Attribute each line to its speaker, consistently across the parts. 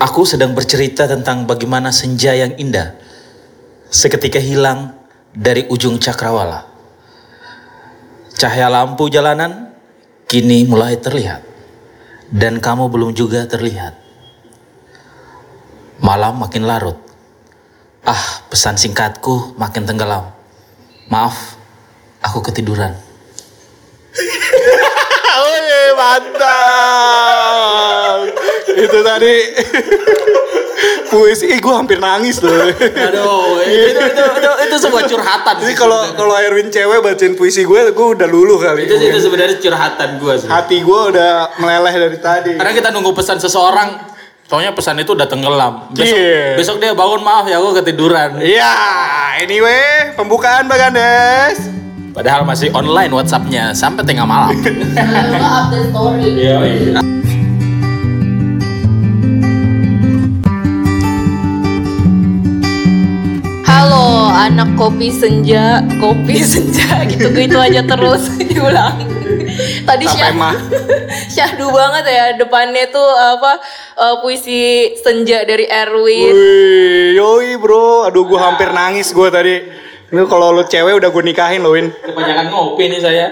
Speaker 1: Aku sedang bercerita tentang bagaimana senja yang indah seketika hilang dari ujung cakrawala. Cahaya lampu jalanan kini mulai terlihat dan kamu belum juga terlihat. Malam makin larut. Ah, pesan singkatku makin tenggelam. Maaf, aku ketiduran.
Speaker 2: Mantap. Itu tadi puisi, ih gue hampir nangis loh.
Speaker 1: Aduh, itu, itu, itu, itu sebuah curhatan.
Speaker 2: Jadi kalau kalau Erwin cewek bacain puisi gue, gue udah luluh kali.
Speaker 1: itu, itu sebenarnya curhatan gue sih.
Speaker 2: Hati gue udah meleleh dari tadi.
Speaker 1: Karena kita nunggu pesan seseorang, soalnya pesan itu udah tenggelam. Besok,
Speaker 2: Iya.
Speaker 1: besok dia bangun maaf ya aku ketiduran.
Speaker 2: Iya, anyway, pembukaan Bagandes.
Speaker 1: Padahal masih online WhatsAppnya sampai tengah malam.
Speaker 3: Update story. Halo, anak kopi senja, kopi senja gitu gitu aja terus diulang. Tadi syah, syahdu banget ya depannya tuh apa eh, puisi senja dari Erwin.
Speaker 2: Wih, yoi bro, aduh gue hampir nangis gue tadi. Ini kalau lu cewek udah gue nikahin lo, Win.
Speaker 1: Kebanyakan ngopi nih saya.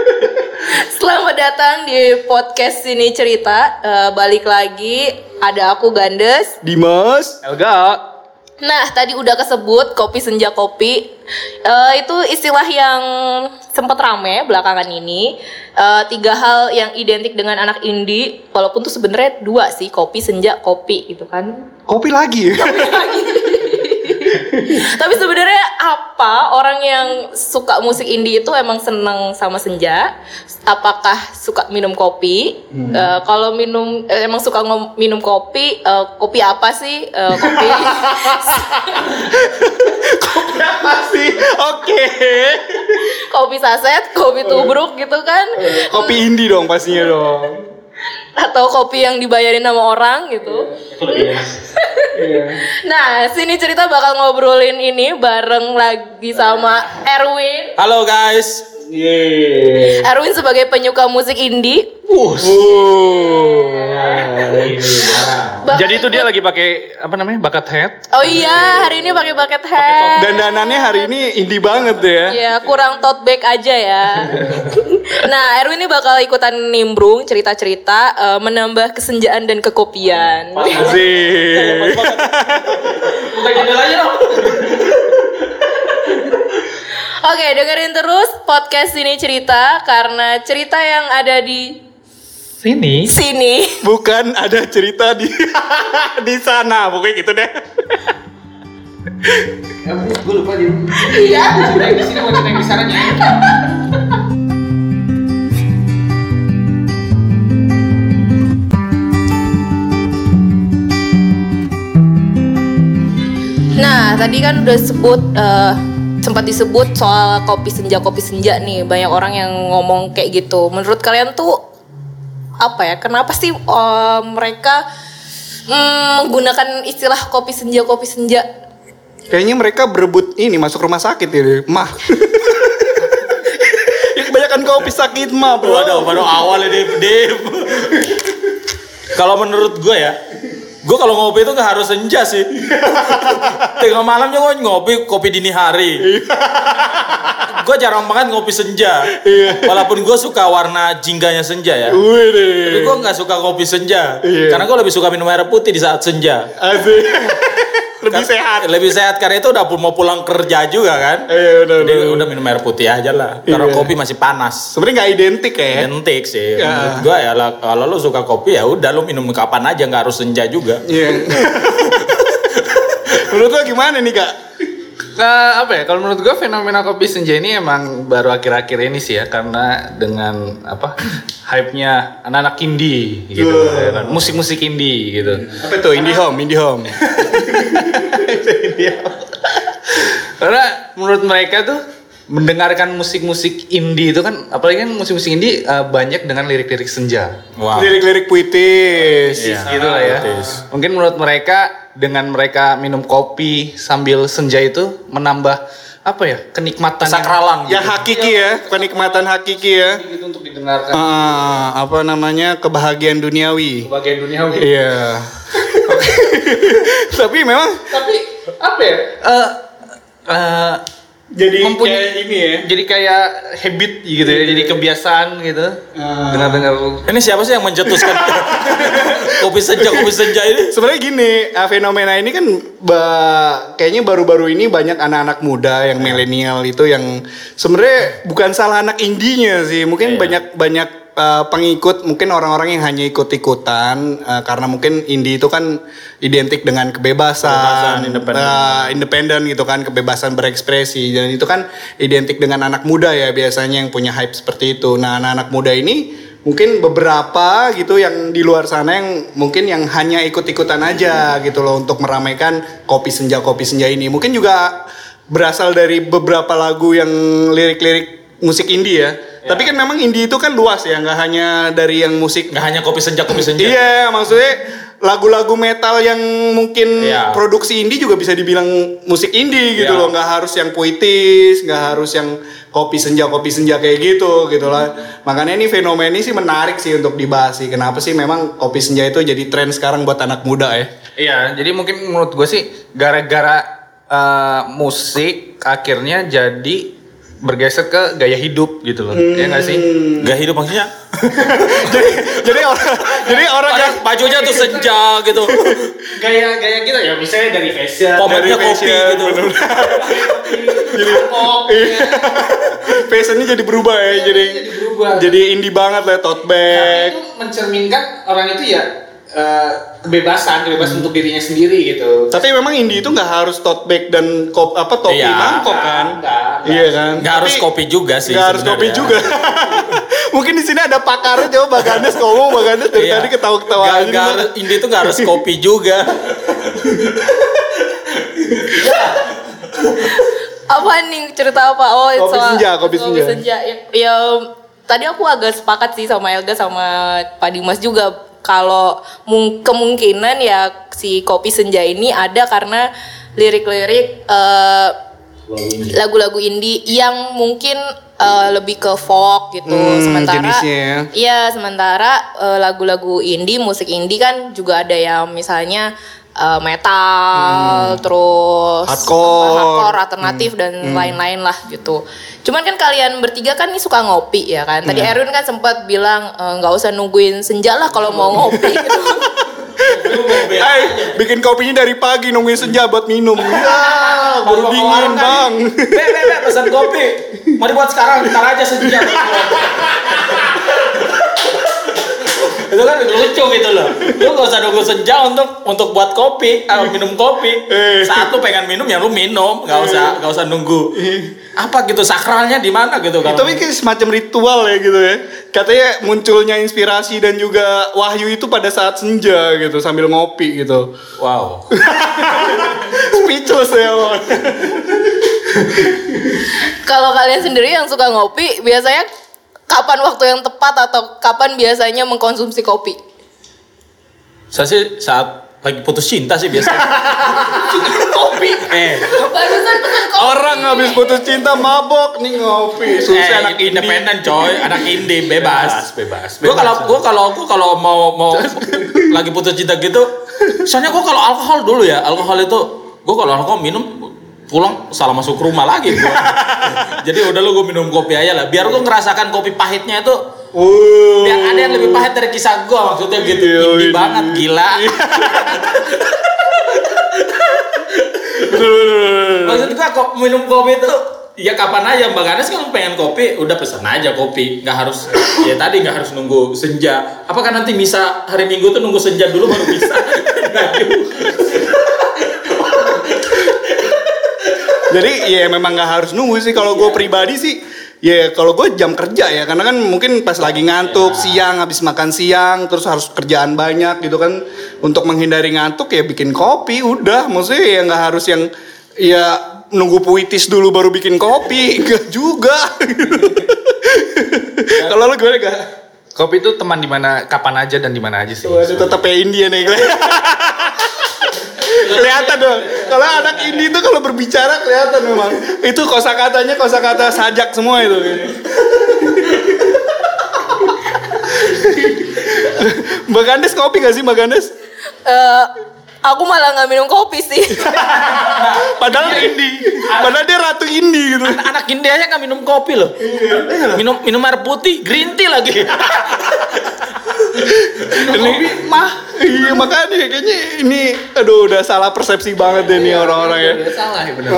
Speaker 3: Selamat datang di podcast sini cerita. Eh, balik lagi ada aku Gandes.
Speaker 2: Dimas.
Speaker 1: Elga.
Speaker 3: Nah, tadi udah kesebut kopi senja kopi. Eh, itu istilah yang sempat rame belakangan ini. Eh, tiga hal yang identik dengan anak indie, walaupun tuh sebenarnya dua sih, kopi senja kopi gitu kan.
Speaker 2: Kopi lagi.
Speaker 3: Tapi sebenarnya apa orang yang suka musik indie itu emang seneng sama senja? Apakah suka minum kopi? Eh, kalau minum eh, emang suka ngom- minum kopi, eh, kopi apa sih? Eh, kopi
Speaker 2: Apa sih? Oke.
Speaker 3: kopi saset, kopi tubruk gitu kan?
Speaker 2: Kopi indie dong pastinya dong.
Speaker 3: Atau kopi yang dibayarin sama orang gitu. Nah, sini cerita bakal ngobrolin ini bareng lagi sama Erwin.
Speaker 1: Halo guys.
Speaker 2: Yeay.
Speaker 3: Erwin sebagai penyuka musik indie.
Speaker 2: Uh.
Speaker 4: Jadi itu dia lagi pakai apa namanya bucket hat.
Speaker 3: Oh iya, hari ini pakai bucket hat.
Speaker 2: Dan danannya hari ini indie banget deh ya.
Speaker 3: Ya, kurang tote bag aja ya. nah, Erwin ini bakal ikutan nimbrung cerita-cerita eh, menambah kesenjaan dan kekopian.
Speaker 2: Asik.
Speaker 1: Buka jendela aja dong.
Speaker 3: Oke, dengerin terus podcast ini cerita karena cerita yang ada di
Speaker 4: Sini.
Speaker 3: sini
Speaker 2: Bukan ada cerita di di sana, pokoknya gitu deh.
Speaker 1: Gue lupa dia.
Speaker 3: Iya.
Speaker 1: Di sini mau naik di sana
Speaker 3: Nah, tadi kan udah sebut eh, sempat disebut soal kopi senja kopi senja nih. Banyak orang yang ngomong kayak gitu. Menurut kalian tuh apa ya? Kenapa sih eh, mereka mm, menggunakan istilah kopi senja kopi senja?
Speaker 2: Kayaknya mereka berebut ini masuk rumah sakit ya, mah. ya kebanyakan kopi sakit mah, bro.
Speaker 1: Waduh, baru awal ini Dip. Kalau menurut gue ya, gue kalau ngopi itu nggak harus senja sih. Tengah malamnya gue ngopi kopi dini hari. gue jarang banget ngopi senja. Walaupun gue suka warna jingganya senja ya. Tapi gue nggak suka kopi senja.
Speaker 2: Iya.
Speaker 1: Karena gue lebih suka minum air putih di saat senja.
Speaker 2: asik. Lebih
Speaker 1: Kan-
Speaker 2: sehat.
Speaker 1: Lebih sehat karena itu udah mau pulang kerja juga kan.
Speaker 2: Iya, udah,
Speaker 1: Jadi
Speaker 2: udah.
Speaker 1: udah minum air putih aja lah. Karena
Speaker 2: Iya.
Speaker 1: kopi masih panas.
Speaker 2: Sebenarnya nggak identik ya.
Speaker 1: Identik sih.
Speaker 2: Ya.
Speaker 1: Menurut gue ya lah, kalau lu suka kopi ya udah lu minum kapan aja nggak harus senja juga.
Speaker 2: Iya. Menurut lo gimana nih kak?
Speaker 4: Nah, apa ya? Kalau menurut gue fenomena kopi senja ini emang baru akhir-akhir ini sih ya karena dengan apa hype-nya anak-anak indie gitu, ya kan? musik-musik indie gitu.
Speaker 2: Apa tuh indie home, indie home.
Speaker 4: Karena menurut mereka tuh mendengarkan musik-musik indie itu kan apalagi kan musik-musik indie eh, banyak dengan lirik-lirik senja.
Speaker 1: Wah.
Speaker 2: Lirik-lirik puitis.
Speaker 1: Iya.
Speaker 4: gitu lah ya.
Speaker 1: Puitis.
Speaker 4: Mungkin menurut mereka dengan mereka minum kopi sambil senja itu menambah apa ya kenikmatan yang-
Speaker 1: Sakralan
Speaker 2: Yang hakiki ya, kenikmatan hakiki ya.
Speaker 4: gitu untuk didengarkan
Speaker 2: Ah, apa namanya kebahagiaan duniawi.
Speaker 4: bagian duniawi.
Speaker 2: Iya. Tapi memang
Speaker 4: Tapi apa ya? Eh eh,
Speaker 2: jadi
Speaker 4: Mempunyai-
Speaker 2: kayak ini ya.
Speaker 4: jadi kayak habit gitu ya, jadi kebiasaan gitu.
Speaker 2: Ah.
Speaker 4: Dengar-dengar
Speaker 1: Ini siapa sih yang mencetuskan kopi senja kopi senja ini?
Speaker 2: Sebenarnya gini, eh, fenomena ini kan ba- kayaknya baru-baru ini banyak anak-anak muda yang milenial itu yang sebenarnya bukan salah anak indinya sih, mungkin banyak banyak eh, pengikut, mungkin orang-orang yang hanya ikut-ikutan eh, karena mungkin indie itu kan identik dengan kebebasan,
Speaker 1: Kebebasan, independen.
Speaker 2: independen gitu kan, kebebasan berekspresi dan itu kan identik dengan anak muda ya biasanya yang punya hype seperti itu. Nah, anak-anak muda ini mungkin beberapa gitu yang di luar sana yang mungkin yang hanya ikut-ikutan aja gitu loh untuk meramaikan kopi senja kopi senja ini mungkin juga berasal dari beberapa lagu yang lirik-lirik musik indie ya, tapi kan memang indie itu kan luas ya nggak hanya dari yang musik
Speaker 1: Nggak hanya kopi senja kopi senja.
Speaker 2: iya maksudnya lagu-lagu metal yang mungkin
Speaker 1: Iya.
Speaker 2: produksi indie juga bisa dibilang musik indie gitu
Speaker 1: Iya.
Speaker 2: loh nggak harus yang puitis nggak harus yang kopi senja kopi senja kayak gitu gitu lah makanya ini fenomena ini sih menarik sih untuk dibahas sih kenapa sih memang kopi senja itu jadi tren sekarang buat anak muda ya
Speaker 4: Iya, jadi mungkin menurut gue sih gara-gara eh, musik akhirnya jadi bergeser ke gaya hidup gitu loh. Iya nggak sih?
Speaker 1: Gak hidup maksudnya.
Speaker 2: jadi jadi orang jadi orang yang
Speaker 1: bajunya tuh senja gitu.
Speaker 4: Gaya gaya kita ya misalnya dari fashion,
Speaker 1: Pomade
Speaker 2: dari
Speaker 1: kopi
Speaker 2: fashion,
Speaker 1: gitu.
Speaker 2: jadi fashionnya jadi berubah ya jadi
Speaker 4: jadi berubah.
Speaker 2: jadi indie banget lah tote bag
Speaker 4: itu mencerminkan orang itu ya eh, kebebasan, kebebasan untuk dirinya sendiri gitu.
Speaker 2: Tapi memang indie itu nggak harus tote bag dan kop apa topi
Speaker 1: Iya.
Speaker 2: mangkok kan?
Speaker 4: Enggak, enggak.
Speaker 2: Iya kan?
Speaker 1: Nggak harus kopi juga sih.
Speaker 2: Nggak harus kopi juga. Mungkin di sini ada pakarnya coba Bang Gandes ngomong Bang Gandes dari
Speaker 1: Iya.
Speaker 2: tadi ketawa-ketawa aja.
Speaker 1: harus Indi itu nggak harus kopi juga.
Speaker 3: Apa nih cerita apa? Oh,
Speaker 2: Kopi
Speaker 3: soal-
Speaker 2: senja, kopi senja.
Speaker 3: Ya, ya, tadi aku agak sepakat sih sama Elga sama Pak Dimas juga kalau mung- kemungkinan ya si kopi senja ini ada karena lirik-lirik eh, lagu-lagu indie yang mungkin eh, lebih ke folk gitu.
Speaker 2: Hmm,
Speaker 3: sementara
Speaker 2: ya.
Speaker 3: Iya, sementara eh, lagu-lagu indie, musik indie kan juga ada yang misalnya eh, metal, terus
Speaker 2: Hmm. Hardcore. Hmm.
Speaker 3: hardcore alternatif dan lain-lain lah gitu. Cuman kan kalian bertiga kan nih suka ngopi ya kan. Tadi
Speaker 2: Hmm.
Speaker 3: Erwin kan sempat bilang eh, nggak usah nungguin senja lah kalau mau ngopi gitu.
Speaker 2: Eh, bikin kopinya dari pagi nungguin senja buat minum. Ya, baru dingin bang.
Speaker 1: Be, be, be, pesan kopi. Mari buat sekarang, ntar aja senja. itu kan lucu gitu loh. Lu gak usah nunggu senja untuk untuk buat kopi, atau minum kopi. Saat lu pengen minum ya lu minum, gak usah gak usah nunggu. Apa gitu sakralnya di mana gitu kalau
Speaker 2: Tapi kayak semacam ritual ya gitu ya. Katanya munculnya inspirasi dan juga wahyu itu pada saat senja gitu sambil ngopi gitu.
Speaker 1: wow.
Speaker 2: Speechless ya.
Speaker 3: Kalau kalian sendiri yang suka ngopi, biasanya kapan waktu yang tepat atau kapan biasanya mengkonsumsi kopi?
Speaker 1: Saya sih saat lagi putus cinta sih biasanya. kopi. Eh,
Speaker 3: Barusan pesan kopi.
Speaker 2: Orang habis putus cinta mabok nih ngopi. Susah
Speaker 1: eh,
Speaker 2: anak
Speaker 1: independen coy, anak indie bebas.
Speaker 4: bebas.
Speaker 1: Gue kalau gue kalau gue kalau mau mau lagi putus cinta gitu, soalnya gue kalau alkohol dulu ya, alkohol itu gue kalau alkohol minum pulang salah masuk rumah lagi gue. Jadi udah lu gue minum kopi aja lah, biar gue ngerasakan kopi pahitnya itu.
Speaker 2: Uh.
Speaker 1: biar ada yang lebih pahit dari kisah gue maksudnya gitu.
Speaker 2: Iya,
Speaker 1: indie
Speaker 2: iya.
Speaker 1: banget gila. Maksud gue kok minum kopi itu ya kapan aja Mbak Ganes kalau pengen kopi udah pesan aja kopi. Nggak harus ya tadi nggak harus nunggu senja. Apakah nanti misa hari minggu tuh nunggu senja dulu baru bisa Nggak juga.
Speaker 2: Jadi ya memang nggak harus nunggu sih. Kalau gue pribadi sih. Ya kalau gue jam kerja ya. Karena kan mungkin pas lagi ngantuk siang habis makan siang terus harus kerjaan banyak gitu kan. Untuk menghindari ngantuk ya bikin kopi udah. Maksudnya ya nggak harus yang ya nunggu puitis dulu baru bikin kopi. Enggak juga. Kalau lu gue gak
Speaker 4: Kopi itu teman di mana kapan aja dan di mana aja sih.
Speaker 2: tetap ya India nih kelihatan dong kalau anak indie itu kalau berbicara kelihatan memang itu kosakatanya kosakata sajak semua itu Mbak Gandes kopi gak sih Mbak Gandes?
Speaker 3: Eh, aku malah nggak minum kopi sih.
Speaker 2: Padahal indie. Padahal dia ratu indie gitu.
Speaker 1: Anak India aja nggak minum kopi loh. Minum minum air putih, green tea lagi.
Speaker 2: Ini mah. Iya makanya kayaknya ini aduh udah salah persepsi banget deh nih orang-orang ya.
Speaker 4: Udah salah ya benar.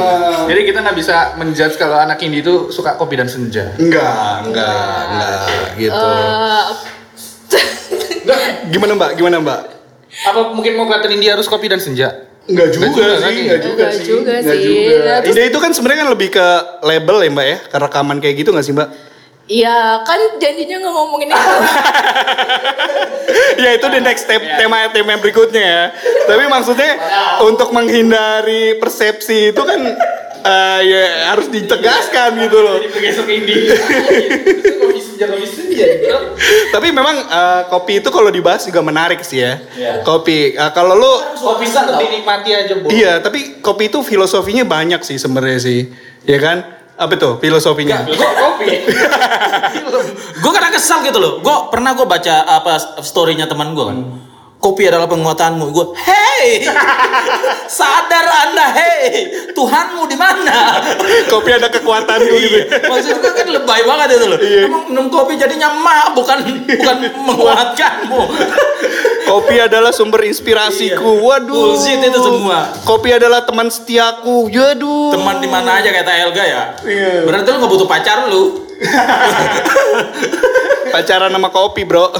Speaker 4: Jadi kita nggak bisa menjudge kalau anak indie itu suka kopi dan senja.
Speaker 2: Enggak, enggak, enggak gitu.
Speaker 3: Eh,
Speaker 2: Gimana Mbak? Gimana Mbak?
Speaker 4: Apa mungkin mau kata indie harus kopi dan senja?
Speaker 2: Enggak juga,
Speaker 4: juga,
Speaker 2: sih,
Speaker 4: kan?
Speaker 2: enggak juga
Speaker 3: Enggak
Speaker 2: sih.
Speaker 3: juga
Speaker 2: Enggak
Speaker 3: sih.
Speaker 2: juga.
Speaker 3: Nah, terus-
Speaker 2: Ide itu kan sebenarnya kan lebih ke label ya Mbak ya, ke rekaman kayak gitu nggak sih Mbak?
Speaker 3: Iya kan janjinya nggak ngomongin itu.
Speaker 2: ya itu the next step tema tema berikutnya ya. Tapi maksudnya untuk menghindari persepsi itu kan eh, ya harus ditegaskan gitu loh.
Speaker 4: Senja.
Speaker 2: Tapi memang eh, kopi itu kalau dibahas juga menarik sih ya. Kopi eh, kalau lu
Speaker 4: Kopi bisa dinikmati aja bu.
Speaker 2: iya, tapi kopi itu filosofinya banyak sih sebenarnya sih. Ya kan? Apa tuh filosofinya?
Speaker 4: kopi.
Speaker 1: gue kadang kesal gitu loh. Gue pernah gue baca apa storynya teman gue kan. Kopi adalah penguatanmu. Gue, hey, sadar anda, hey, Tuhanmu di mana?
Speaker 2: kopi ada kekuatan gitu.
Speaker 1: Iya. Maksud gue kan lebay banget itu loh. Emang minum kopi jadinya mak, bukan bukan menguatkanmu.
Speaker 2: Kopi adalah sumber inspirasiku. Waduh.
Speaker 1: Bullshit itu semua.
Speaker 2: Kopi adalah teman setiaku. Yaduh.
Speaker 1: Teman di mana aja kata Elga ya.
Speaker 2: Iya.
Speaker 1: Berarti lu gak butuh pacar lu.
Speaker 2: pacaran sama kopi bro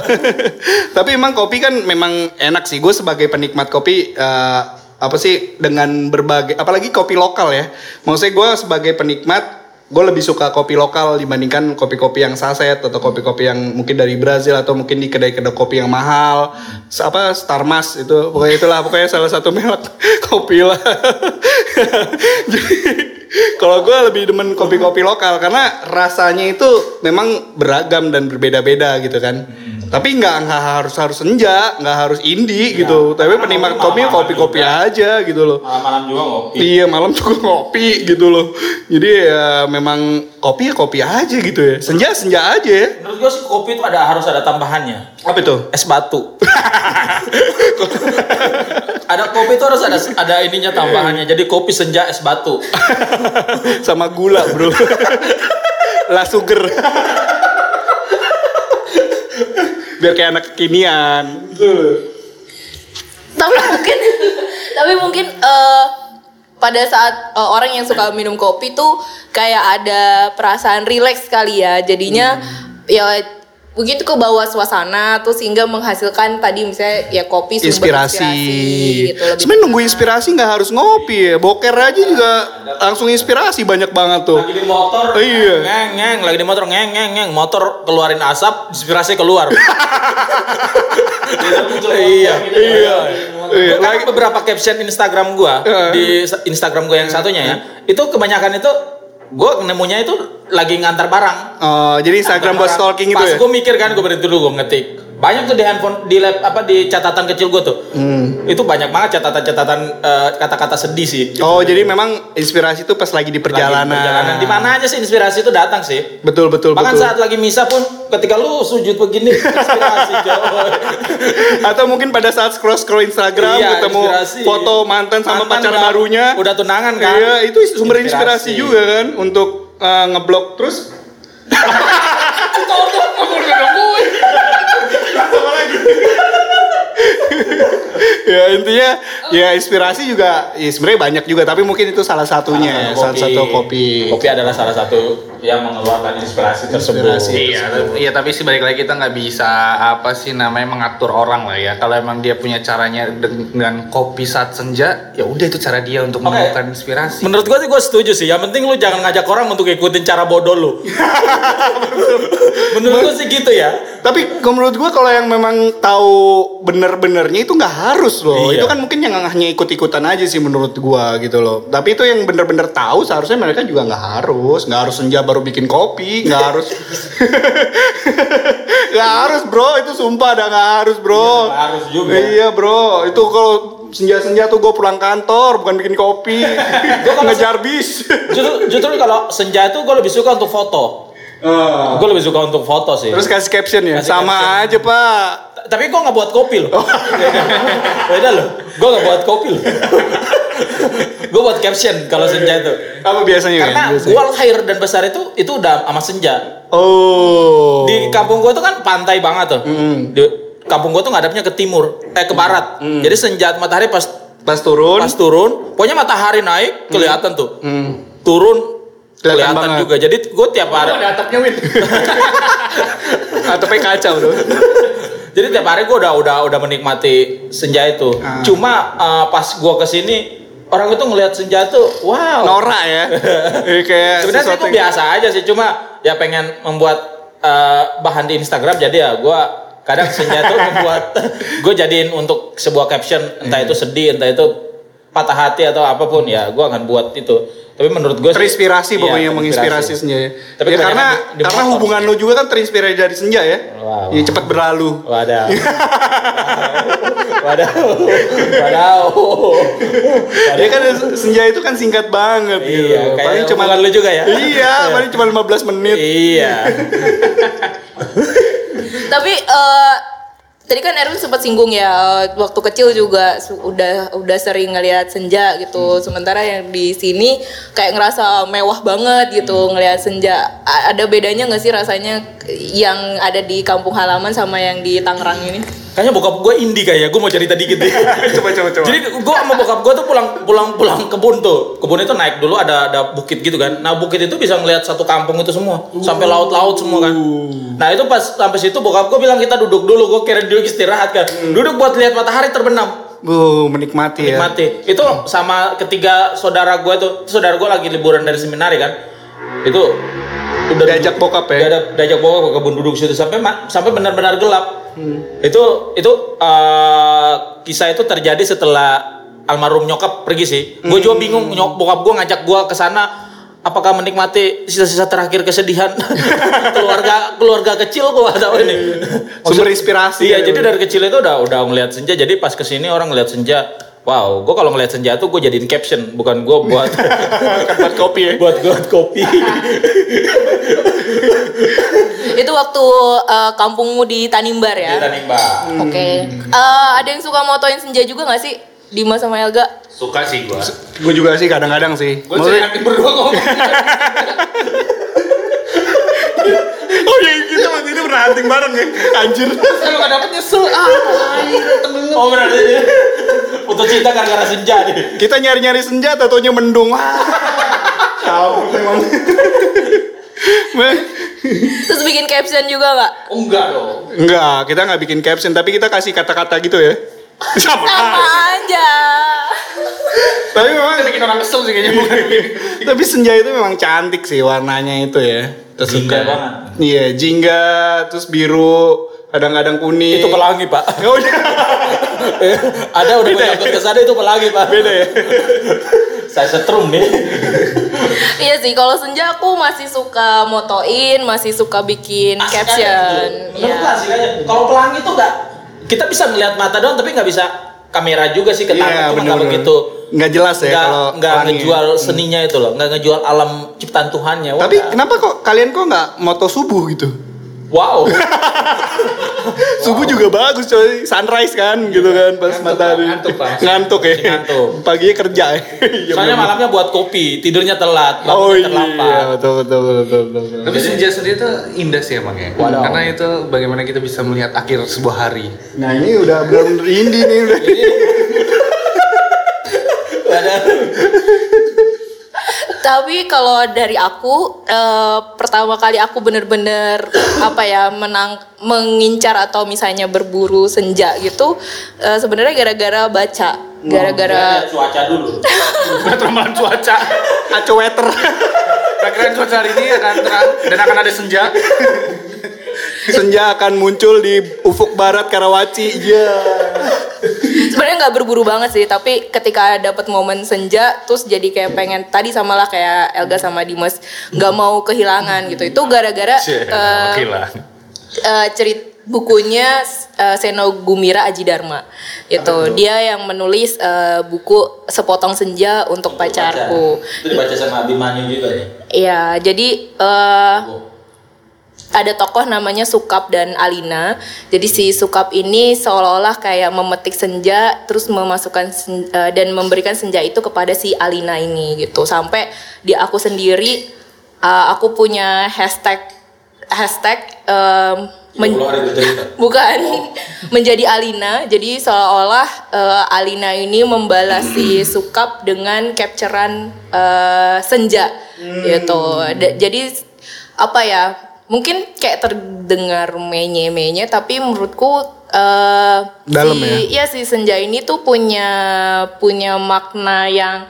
Speaker 2: tapi emang kopi kan memang enak sih gue sebagai penikmat kopi eh, apa sih dengan berbagai apalagi kopi lokal ya maksudnya gue sebagai penikmat gue lebih suka kopi lokal dibandingkan kopi-kopi yang saset atau kopi-kopi yang mungkin dari Brazil atau mungkin di kedai-kedai kopi yang mahal. Apa Starmas itu. Pokoknya itulah pokoknya salah satu merek kopi lah. Jadi kalau gue lebih demen kopi-kopi lokal karena rasanya itu memang beragam dan berbeda-beda gitu kan. Tapi nggak nggak harus harus senja, nggak harus indie gitu. Tapi penikmat kopi kopi-kopi aja gitu loh.
Speaker 1: Malam-malam juga ngopi.
Speaker 2: Iya malam juga ngopi gitu loh. Jadi ya memang kopi ya kopi aja gitu ya. Senja senja aja ya.
Speaker 1: Menurut gue sih kopi itu ada harus ada tambahannya.
Speaker 2: Apa itu?
Speaker 1: Es batu. ada kopi itu harus ada ada ininya tambahannya. Jadi kopi senja es batu.
Speaker 2: Sama gula bro. lah sugar. Biar kayak anak kekinian.
Speaker 3: tapi mungkin tapi mungkin eh, pada saat eh, orang yang suka minum kopi tuh kayak ada perasaan rileks kali ya jadinya ya begitu ke bawah suasana tuh sehingga menghasilkan tadi misalnya ya kopi sumber
Speaker 2: inspirasi.
Speaker 3: gitu, lebih
Speaker 2: Sebenarnya nunggu inspirasi nggak harus ngopi ya. Boker aja juga langsung inspirasi banyak banget tuh.
Speaker 1: Lagi di motor,
Speaker 2: Iya.
Speaker 1: ngeng ngeng, lagi di motor ngeng ngeng ngeng, motor keluarin asap, inspirasi keluar. iya, iya.
Speaker 2: Iya,
Speaker 1: kan
Speaker 2: lagi-
Speaker 1: beberapa caption Instagram gua
Speaker 2: Iya.
Speaker 1: di Instagram gua yang satunya ya, itu kebanyakan itu gua nemunya itu lagi ngantar barang.
Speaker 2: Oh, jadi Instagram buat stalking itu
Speaker 1: Pas
Speaker 2: ya?
Speaker 1: gue mikir kan, gue berhenti dulu gue ngetik. Banyak tuh di handphone, di lab, apa di catatan kecil gue tuh.
Speaker 2: Hmm.
Speaker 1: Itu banyak banget catatan-catatan eh, kata-kata sedih sih.
Speaker 2: Oh, jadi memang inspirasi itu pas lagi di
Speaker 1: Lagi
Speaker 2: perjalanan.
Speaker 1: perjalanan. Di mana aja sih inspirasi itu datang sih.
Speaker 2: Betul betul
Speaker 1: Bahkan
Speaker 2: betul.
Speaker 1: saat lagi misa pun ketika lu sujud begini inspirasi.
Speaker 2: Atau mungkin pada saat scroll scroll Instagram
Speaker 1: Iya,
Speaker 2: ketemu
Speaker 1: inspirasi.
Speaker 2: foto mantan sama
Speaker 1: Mantan
Speaker 2: pacar
Speaker 1: udah-
Speaker 2: barunya.
Speaker 1: udah tunangan kan?
Speaker 2: Iya, itu sumber inspirasi,
Speaker 1: Inspirasi.
Speaker 2: juga kan untuk uh, ngeblok terus. ya intinya ya inspirasi juga ya sebenarnya banyak juga tapi mungkin itu salah satunya ya, salah satu kopi.
Speaker 1: Kopi adalah salah satu yang mengeluarkan inspirasi tersebut.
Speaker 2: Inspirasi.
Speaker 4: Iya, iya tapi sih balik lagi kita nggak bisa apa sih namanya mengatur orang lah ya. Kalau emang dia punya caranya dengan kopi saat senja, ya udah itu cara dia untuk
Speaker 1: Oke.
Speaker 4: menemukan inspirasi.
Speaker 1: Menurut gue sih gue setuju sih. Yang penting lu jangan ngajak orang untuk ikutin cara bodoh lu. Menurut gue sih gitu ya.
Speaker 2: Tapi kalau menurut gua kalau yang memang tahu bener-benernya itu nggak harus loh.
Speaker 1: Iya.
Speaker 2: Itu kan mungkin yang hanya ikut-ikutan aja sih menurut gua gitu loh. Tapi itu yang bener-bener tahu seharusnya mereka juga nggak harus, nggak harus senja baru bikin kopi, nggak harus, nggak harus bro. Itu sumpah dah nggak harus bro.
Speaker 1: nggak harus juga.
Speaker 2: Iya bro. Itu kalau senja-senja tuh gue pulang kantor bukan bikin kopi, ngejar bis.
Speaker 1: Justru, justru kalau senja itu gue lebih suka untuk foto.
Speaker 2: Oh.
Speaker 1: Gue lebih suka untuk foto sih.
Speaker 2: Terus kasih caption ya,
Speaker 1: Kasih
Speaker 2: sama
Speaker 1: caption.
Speaker 2: aja pak.
Speaker 1: T- tapi gue nggak buat kopi loh. Beda loh. Gue nggak buat kopi loh. gue buat caption kalau senja itu.
Speaker 2: Apa biasanya?
Speaker 1: Karena gue lahir dan besar itu itu udah sama senja.
Speaker 2: Oh.
Speaker 1: Di kampung gue tuh kan pantai banget tuh.
Speaker 2: Mm.
Speaker 1: Di kampung gue tuh ngadapnya ke timur, eh ke barat. Jadi senja matahari pas
Speaker 2: pas turun.
Speaker 1: pas turun, pokoknya matahari naik kelihatan tuh.
Speaker 2: Hmm.
Speaker 1: Turun
Speaker 2: Kelihatan
Speaker 1: kelihatan,
Speaker 2: banget.
Speaker 1: juga. Jadi gue tiap hari
Speaker 4: ada atapnya Win.
Speaker 2: Atapnya kacau tuh.
Speaker 1: Jadi tiap hari gue udah udah udah menikmati senja itu.
Speaker 2: Ah.
Speaker 1: Cuma eh, pas gue ke sini orang itu ngelihat senja tuh, wow.
Speaker 2: Norak ya. Eh, kayak
Speaker 1: Sebenarnya
Speaker 2: yang-
Speaker 1: biasa aja sih, cuma ya pengen membuat eh, bahan di Instagram jadi ya gue kadang senja tuh membuat gue jadiin untuk sebuah caption entah
Speaker 2: Hmm.
Speaker 1: itu sedih entah itu patah hati atau apa pun ya gue akan buat itu. Tapi menurut gue
Speaker 2: terinspirasi
Speaker 1: iya,
Speaker 2: pokoknya
Speaker 1: terinspirasi.
Speaker 2: menginspirasi senja ya.
Speaker 1: Tapi
Speaker 2: ya karena
Speaker 1: di- di
Speaker 2: karena hubungan lu juga kan terinspirasi dari senja ya.
Speaker 1: Wow.
Speaker 2: Ya cepat berlalu.
Speaker 1: Wadah. Wadah. Wadah.
Speaker 2: Ya kan senja itu kan singkat banget gitu.
Speaker 1: Iya, kayak
Speaker 2: paling cuma
Speaker 1: lu juga ya?
Speaker 2: Iya, paling cuma 15 menit.
Speaker 1: Iya.
Speaker 3: Tapi eh, tadi kan Erwin sempat singgung ya eh, waktu kecil juga udah udah sering ngelihat senja gitu. Sementara yang di sini kayak ngerasa mewah banget gitu ngelihat senja. A- ada bedanya nggak sih rasanya yang ada di kampung halaman sama yang di Tangerang ini?
Speaker 1: Kayaknya bokap gue indie kayaknya. Gue mau cerita dikit deh.
Speaker 2: coba coba coba.
Speaker 1: Jadi gue sama bokap gue tuh pulang pulang pulang kebun tuh. Kebun itu naik dulu ada ada bukit gitu kan. Nah bukit itu bisa ngelihat satu kampung itu semua sampai laut-laut semua kan. Nah itu pas sampai situ bokap gue bilang kita duduk dulu. Gue kira duduk istirahat kan. Duduk buat lihat matahari terbenam.
Speaker 2: Bu, menikmati ya.
Speaker 1: Nikmati. Itu sama ketiga saudara gue tuh. Saudara gue lagi liburan dari seminari kan. Itu udah
Speaker 2: Diajak bokap ya?
Speaker 1: Ada diajak bokap ke kebun duduk situ sampai sampai benar-benar gelap.
Speaker 2: Hmm.
Speaker 1: Itu itu eh, kisah itu terjadi setelah almarhum nyokap pergi sih. Gue juga
Speaker 2: Hmm.
Speaker 1: bingung nyok bokap gue ngajak gue ke sana apakah menikmati sisa-sisa terakhir kesedihan keluarga keluarga kecil gue atau ini
Speaker 2: Sumber inspirasi
Speaker 1: iya
Speaker 2: ya.
Speaker 1: jadi dari kecil itu udah udah ngelihat senja jadi pas ke sini orang ngelihat senja wow gue kalau ngelihat senja tuh gue jadiin caption bukan gue buat
Speaker 2: buat kopi ya.
Speaker 1: buat buat kopi
Speaker 3: Itu waktu eh, kampungmu di Tanimbar ya?
Speaker 1: kita nih mbak
Speaker 3: Oke. Eh, ada yang suka motoin senja juga nggak sih? Dimas sama Elga?
Speaker 4: Suka sih gua.
Speaker 2: Gue juga sih kadang-kadang sih.
Speaker 4: Gua
Speaker 2: Maksudnya-
Speaker 4: sering berdua ngomong.
Speaker 2: oh ya kita waktu itu pernah hunting bareng ya. Anjir.
Speaker 4: Kalau nggak dapet nyesel. Ah, air temen
Speaker 1: oh berarti putus cinta gara-gara senja nih
Speaker 2: Kita nyari-nyari senjata taunya mendung. Kabur memang.
Speaker 3: Terus bikin caption juga nggak?
Speaker 4: Oh, enggak dong.
Speaker 2: Enggak, kita nggak bikin caption, tapi kita kasih kata-kata gitu ya. Sama.
Speaker 3: Sama aja.
Speaker 2: tapi memang
Speaker 4: Kita bikin orang kesel sih kayaknya
Speaker 2: tapi senja itu memang cantik sih warnanya itu ya. Terus
Speaker 1: Jingga banget.
Speaker 2: Iya, jingga, terus biru, kadang-kadang kuning.
Speaker 1: itu pelangi pak
Speaker 2: Oh, iya.
Speaker 1: ada udah
Speaker 2: Beda ya?
Speaker 1: menyangkut ke sana itu pelangi pak
Speaker 2: Beda ya.
Speaker 1: saya setrum nih
Speaker 3: Iya sih, kalau senja aku masih suka motoin, masih suka bikin caption.
Speaker 1: Menurut
Speaker 3: Iya.
Speaker 1: gua asik aja. Kalau pelangi tuh enggak kita bisa ngelihat mata doang tapi nggak bisa kamera juga sih ke tangan
Speaker 2: Iya,
Speaker 1: cuma nggak
Speaker 2: bener-bener.
Speaker 1: begitu
Speaker 2: Nggak jelas ya
Speaker 1: nggak
Speaker 2: kalau
Speaker 1: nggak
Speaker 2: pelangi.
Speaker 1: ngejual seninya itu loh nggak ngejual alam ciptaan Tuhannya Wah,
Speaker 2: Tapi kenapa kok kalian kok nggak moto subuh gitu?
Speaker 1: Wow
Speaker 2: Subuh juga bagus coy, sunrise kan gitu kan pas
Speaker 4: Ngantuk,
Speaker 2: matahari.
Speaker 4: Ngantuk, Pak.
Speaker 2: Ngantuk ya.
Speaker 1: Ngantuk.
Speaker 2: Paginya kerja ya. Iya,
Speaker 1: soalnya
Speaker 2: bener.
Speaker 1: malamnya buat kopi tidurnya telat
Speaker 2: Oh iya,
Speaker 1: terlambat
Speaker 2: betul betul betul betul. betul.
Speaker 4: Tapi senja sendiri tuh indah sih emang ya.
Speaker 1: Waduh.
Speaker 4: Karena itu bagaimana kita bisa melihat akhir sebuah hari.
Speaker 2: Nah ini udah benar-benar indie nih udah.
Speaker 3: Tapi kalau dari aku eh, pertama kali aku bener-bener apa ya menang mengincar atau misalnya berburu senja gitu eh, sebenarnya gara-gara baca, gara-gara
Speaker 1: Lihat cuaca dulu
Speaker 4: ramalan cuaca.
Speaker 2: Aco weather.
Speaker 4: Kira-kira cuaca hari ini akan terang dan akan ada senja.
Speaker 2: Senja akan muncul di ufuk barat Karawaci. Iya.
Speaker 3: sebenarnya nggak berburu banget sih tapi ketika dapat momen senja terus jadi kayak pengen tadi sama lah kayak Elga sama Dimas nggak mau kehilangan gitu. Itu gara-gara
Speaker 4: Cie,
Speaker 3: eh,
Speaker 4: Oke lah.
Speaker 3: eh, cerit bukunya eh, Seno Gumira Aji Dharma. Itu dia yang menulis eh, buku sepotong senja untuk pacarku.
Speaker 1: Itu dibaca sama Abimanyu juga nih
Speaker 3: Iya jadi eh, ada tokoh namanya Sukap dan Alina. Jadi si Sukap ini seolah-olah kayak memetik senja terus memasukkan sen- eh, dan memberikan senja itu kepada si Alina ini gitu. Sampai di aku sendiri eh, aku punya hashtag hashtag em, men- bukan. Menjadi Alina. Jadi seolah-olah eh, Alina ini membalasi Sukap dengan capturean eh, senja gitu. Da- jadi apa ya mungkin kayak terdengar menye-menye tapi menurutku eh,
Speaker 2: Dalam
Speaker 3: si, ya? si senja ini tuh punya punya makna yang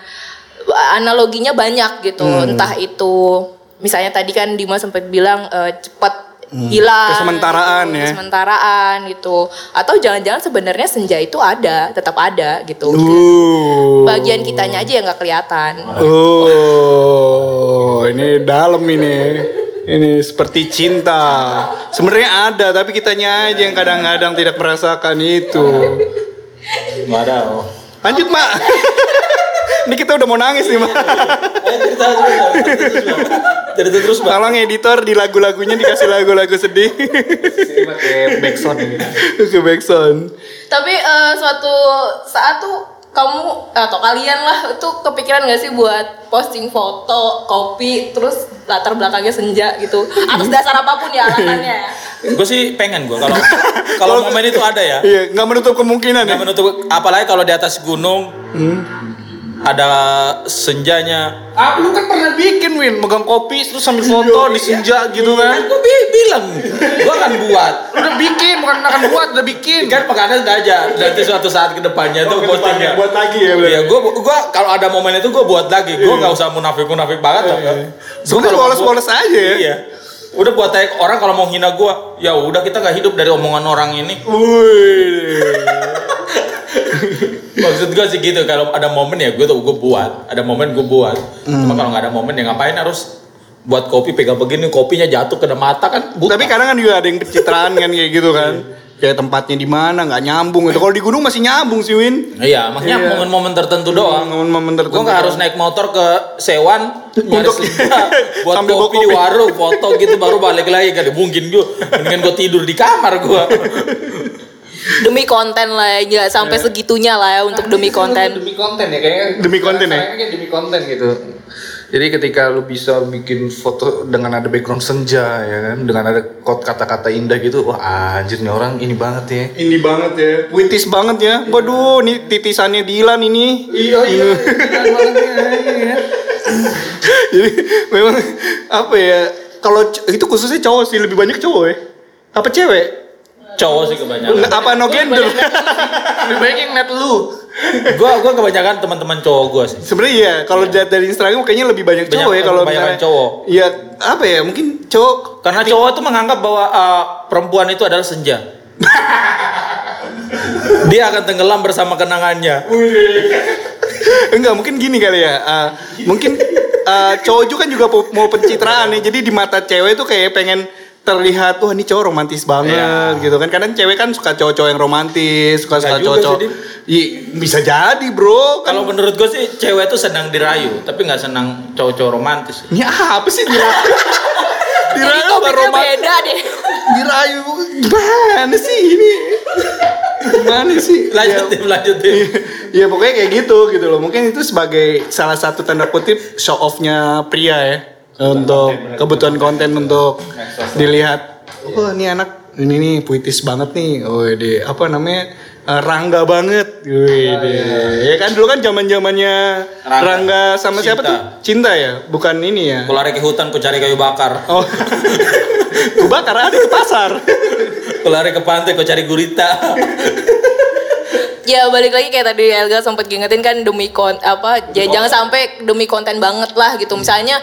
Speaker 3: analoginya banyak gitu. Entah itu misalnya tadi kan Dimas sempat bilang eh, cepat hilang
Speaker 2: Kesementaraan
Speaker 3: gitu,
Speaker 2: ya.
Speaker 3: kesementaraan gitu. Atau jangan-jangan sebenarnya senja itu ada tetap ada gitu.
Speaker 2: Uh.
Speaker 3: bagian kitanya aja yang nggak kelihatan.
Speaker 2: Oh, ini dalam ini. Ini seperti cinta. Sebenarnya ada, tapi kitanya aja yang kadang-kadang tidak merasakan itu.
Speaker 1: Wadaw.
Speaker 2: Lanjut, Mak. ini kita udah mau nangis nih, Mak.
Speaker 1: Ayo cerita terus, Bang. cerita terus bang.
Speaker 2: Tolong editor di lagu-lagunya dikasih lagu-lagu sedih.
Speaker 4: Ini pakai backsound ini.
Speaker 2: Ke backsound.
Speaker 3: tapi eh, suatu saat tuh kamu atau kalian lah itu kepikiran gak sih buat posting foto kopi terus latar belakangnya senja gitu? Atas dasar apa pun ya alasannya ya.
Speaker 1: Gue sih pengen gue kalau kalau momen itu ada ya.
Speaker 2: Iya, nggak menutup kemungkinan
Speaker 1: Nggak
Speaker 2: ya.
Speaker 1: menutup apalagi kalau di atas gunung ada senjanya.
Speaker 4: Ah, lu kan pernah bikin Win, megang kopi terus sambil foto di senja gitu
Speaker 1: Kan
Speaker 4: kan?
Speaker 1: gue bilang, gue akan buat.
Speaker 4: Udah bikin, bukan akan buat, udah bikin.
Speaker 1: Kan makanya udah aja nanti suatu saat ke depannya tuh postingnya.
Speaker 2: buat lagi ya,
Speaker 1: Iya, gue gua kalau ada momen itu gue buat lagi. Gue nggak usah munafik munafik banget. Gua mau
Speaker 2: polos-polos aja ya.
Speaker 1: Iya. Udah buat aja orang kalau mau hina gue, ya udah kita nggak hidup dari omongan orang ini.
Speaker 2: Wih.
Speaker 1: Maksud gue sih gitu. Kalau ada momen ya gue tuh gue buat. Ada momen gue buat. Cuma kalau nggak ada momen ya ngapain harus buat kopi pegang begini kopinya jatuh kena mata kan buta.
Speaker 2: Tapi kadang kan juga ada yang pencitraan kan kayak gitu kan. Kayak tempatnya di mana nggak nyambung gitu. Kalau di gunung masih nyambung sih Win.
Speaker 1: Iya, maksudnya
Speaker 2: Iya.
Speaker 1: momen-momen tertentu doang.
Speaker 2: Momen-momen tertentu.
Speaker 1: Gue nggak harus naik motor ke Sewan
Speaker 2: Untuk-
Speaker 1: buat
Speaker 2: sambil bawa
Speaker 1: kopi, di
Speaker 2: kopi.
Speaker 1: warung, foto gitu baru balik lagi kan mungkin gue mendingan gue tidur di kamar gue.
Speaker 3: demi konten lah ya nggak sampai segitunya lah ya untuk demi konten
Speaker 4: Demi konten ya kayaknya.
Speaker 2: Demi konten ya?
Speaker 4: Kayaknya demi konten gitu. Jadi ketika lu bisa bikin foto dengan ada background senja ya kan, dengan ada quote kata-kata indah gitu, wah anjir nih orang ini banget ya.
Speaker 2: Ini banget ya. Puitis banget ya. Waduh, nih titisannya Dilan ini.
Speaker 4: Iya iya, banget ya. iya.
Speaker 2: Jadi memang apa ya? Kalau itu khususnya cowok sih lebih banyak cowok ya. Apa cewek?
Speaker 1: Cowok sih kebanyakan.
Speaker 2: Apa no gender?
Speaker 4: Lebih baik yang net lu.
Speaker 1: gue gue kebanyakan teman-teman cowok gue sih.
Speaker 2: Sebenarnya iya, kalau dilihat dari Instagram kayaknya lebih banyak
Speaker 1: Banyak-
Speaker 2: cowok ya kalau misalnya-
Speaker 1: cowok.
Speaker 2: Iya, apa ya? Mungkin cowok
Speaker 1: Karena cowok tuh menganggap bahwa uh, perempuan itu adalah senja. Dia akan tenggelam bersama kenangannya.
Speaker 2: Enggak, mungkin gini kali ya. eh, mungkin eh, cowok juga kan juga mau pencitraan nih. Jadi di mata cewek tuh kayak pengen terlihat wah ini cowok romantis banget
Speaker 1: Iya.
Speaker 2: gitu kan. Kadang cewek kan suka cowok-cowok yang romantis, suka suka
Speaker 1: Nggak juga
Speaker 2: cowok.
Speaker 1: sih,
Speaker 2: Iya, bisa jadi, Bro. Kan
Speaker 1: Kalau menurut gue sih cewek tuh senang dirayu, tapi nggak senang cowok-cowok romantis.
Speaker 2: ini apa sih dirayu? Dirayu apa romantis?
Speaker 3: beda deh
Speaker 2: Dirayu gimana sih ini? Gimana sih?
Speaker 1: Lanjutin, lanjutin.
Speaker 2: Iya pokoknya kayak gitu gitu loh. Mungkin itu sebagai salah satu tanda kutip show off-nya pria ya untuk kebutuhan konten untuk dilihat. Oh ini anak ini nih puitis banget nih. Oh ini apa namanya? Eh, Rangga banget. Wih, ya kan dulu kan zaman zamannya
Speaker 1: Rangga.
Speaker 2: Rangga. sama siapa
Speaker 1: Cinta.
Speaker 2: tuh? Cinta ya, bukan ini ya.
Speaker 1: Aku lari ke hutan, ku cari kayu bakar.
Speaker 2: Oh, gue bakar ada di pasar.
Speaker 1: Aku lari ke pantai, ku cari gurita.
Speaker 3: ya balik lagi kayak tadi Elga sempat ngingetin kan demi kon apa ya jangan sampai demi konten banget lah gitu misalnya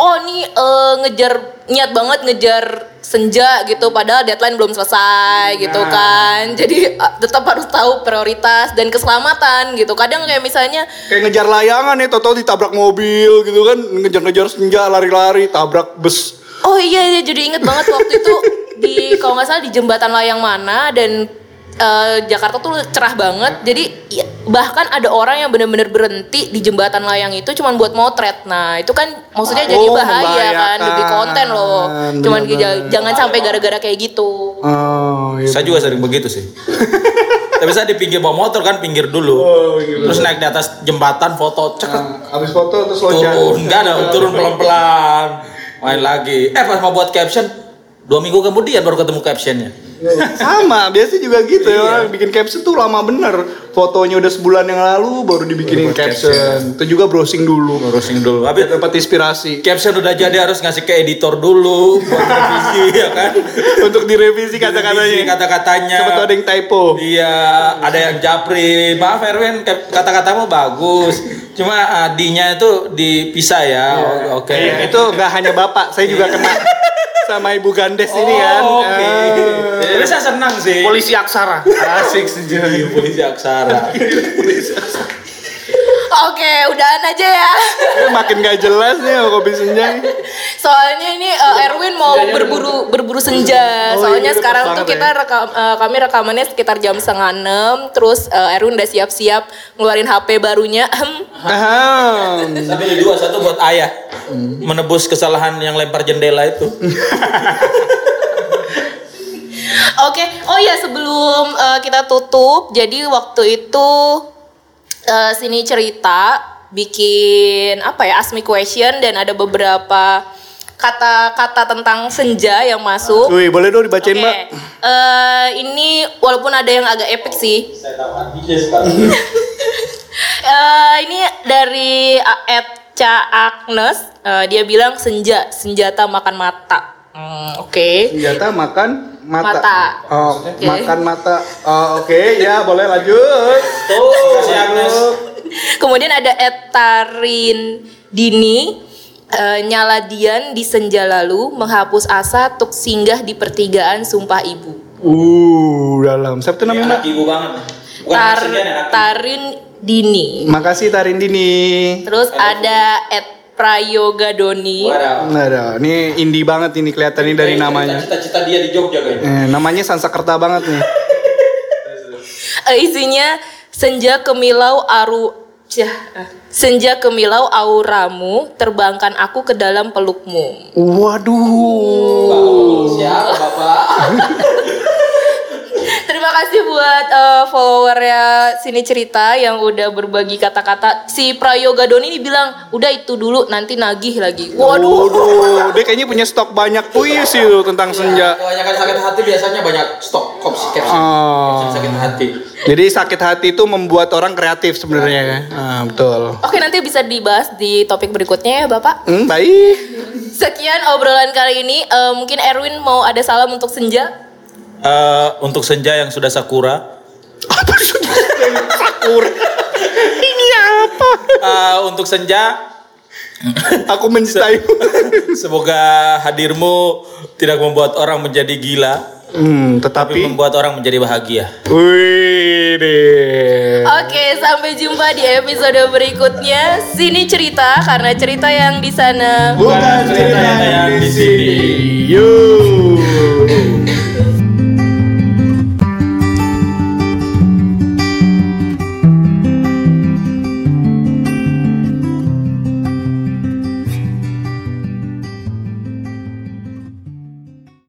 Speaker 3: oh nih eh, ngejar niat banget ngejar senja gitu padahal deadline belum selesai gitu kan jadi eh, tetap harus tahu prioritas dan keselamatan gitu kadang kayak misalnya
Speaker 2: Kayak ngejar layangan ya, tau-tau ditabrak mobil gitu kan, ngejar-ngejar senja, lari-lari, tabrak bus.
Speaker 3: Oh iya, iya jadi inget banget waktu itu di kalau nggak salah di jembatan layang mana dan eh, Jakarta tuh cerah banget. Jadi ya, bahkan ada orang yang benar-benar berhenti di jembatan layang itu cuman buat motret. Nah, itu kan maksudnya jadi
Speaker 2: Oh,
Speaker 3: bahaya kan, demi konten loh. Cuman
Speaker 2: Benar-benar.
Speaker 3: jangan sampai gara-gara kayak gitu.
Speaker 2: Oh, iya.
Speaker 1: Saya juga sering begitu sih. Tapi saya di pinggir bawa motor kan pinggir dulu.
Speaker 2: Oh, iya,
Speaker 1: Terus naik di atas jembatan foto cek
Speaker 2: Nah, abis foto terus loncat.
Speaker 1: turun enggak ada turun pelan-pelan main lagi eh pas mau buat caption dua minggu kemudian baru ketemu captionnya
Speaker 2: Sama, biasanya juga gitu ya orang bikin caption tuh lama bener. Fotonya udah sebulan yang lalu baru dibikinin
Speaker 1: Baru buat
Speaker 2: caption. Itu juga browsing dulu.
Speaker 1: browsing dulu. Tapi
Speaker 2: dapat inspirasi.
Speaker 1: caption udah jadi harus ngasih ke editor dulu buat revisi ya kan?
Speaker 2: Untuk direvisi
Speaker 1: Revisi
Speaker 2: kata-katanya.
Speaker 1: kata-katanya.
Speaker 2: Ada yang typo.
Speaker 1: iya ada yang japri. Maaf Erwin kata-katamu bagus. Cuma adinya itu dipisah ya. Oh, oke.
Speaker 2: Iya, itu nggak hanya bapak, saya juga kena sama ibu Gandes ini kan.
Speaker 1: Oh, oke
Speaker 2: Ah.
Speaker 1: jadi saya senang sih
Speaker 4: Polisi aksara.
Speaker 2: Asik sejauh
Speaker 1: Iya, polisi aksara
Speaker 3: Oke, udahan aja ya.
Speaker 2: Makin gak jelas nih kopi senja. nih.
Speaker 3: Soalnya ini uh, Erwin mau berburu berburu senja.
Speaker 2: Oh,
Speaker 3: Soalnya
Speaker 2: iya,
Speaker 3: sekarang tuh kita rekam, uh, kami rekamannya sekitar jam setengah enam. Terus uh, Erwin udah siap-siap ngeluarin HP barunya.
Speaker 1: Tapi ini dua satu buat ayah menebus kesalahan yang lempar jendela itu.
Speaker 3: Oke, oh iya sebelum uh, kita tutup, jadi waktu itu uh, sini cerita bikin apa ya asmi question dan ada beberapa kata-kata tentang senja yang masuk.
Speaker 2: Wih, boleh dong dibacain,
Speaker 3: Oke,
Speaker 2: Mbak?
Speaker 3: eh, ini walaupun ada yang agak epic sih. Eh, ini dari uh, Ed Ca Agnes, Eh, dia bilang senja, senjata makan mata. Hmm, Oke.
Speaker 2: Senjata makan mata.
Speaker 3: Mata.
Speaker 2: Oh,
Speaker 3: Oke.
Speaker 2: makan mata. Oh, oke, ya boleh lanjut.
Speaker 1: Tuh.
Speaker 3: Kemudian ada Etarin Dini eh, Nyaladian di senja lalu menghapus asa tuk singgah di pertigaan sumpah ibu.
Speaker 2: Uh, dalam. Siapa tuh namanya?
Speaker 1: Anak ibu banget. Bukan
Speaker 3: Tar. Tarin Dini.
Speaker 2: Makasih Tarindini.
Speaker 3: Terus ada Ed Prayoga Doni.
Speaker 1: Waduh.
Speaker 2: Nah, dah. ini indie banget ini kelihatan ini dari namanya.
Speaker 1: Cita-cita dia di Jogja kayaknya.
Speaker 2: Eh, namanya Sansakerta banget nih.
Speaker 3: Eh, isinya senja kemilau aru Cih, eh. senja kemilau auramu terbangkan aku ke dalam pelukmu.
Speaker 2: Waduh.
Speaker 1: Siapa bapak?
Speaker 3: Terima kasih buat eh, followernya sini cerita yang udah berbagi kata-kata. Si Prayoga Doni ini bilang udah itu dulu nanti nagih lagi. Waduh.
Speaker 2: Waduh, dia kayaknya punya stok banyak puisi tuh tentang senja.
Speaker 1: Kebanyakan sakit hati biasanya banyak stok kops caption.
Speaker 2: Oh.
Speaker 1: Sakit hati.
Speaker 2: Jadi sakit hati itu membuat orang kreatif sebenarnya ya. Ah, betul.
Speaker 3: Oke nanti bisa dibahas di topik berikutnya ya Bapak.
Speaker 2: Hmm, baik.
Speaker 3: Sekian obrolan kali ini. Eh, mungkin Erwin mau ada salam untuk senja.
Speaker 1: Eh, untuk senja yang sudah sakura,
Speaker 2: Apa sih? Sakur. Ini apa?
Speaker 1: eh, untuk senja
Speaker 2: Aku mencintai.
Speaker 1: semoga hadirmu tidak membuat orang menjadi gila,
Speaker 2: Hmm,
Speaker 1: tapi
Speaker 2: tetapi.
Speaker 1: membuat orang menjadi bahagia.
Speaker 2: Wih.
Speaker 3: Oke, sampai jumpa di episode berikutnya. Sini cerita karena cerita yang di sana
Speaker 2: Bukan cerita yang di sini. Yuk.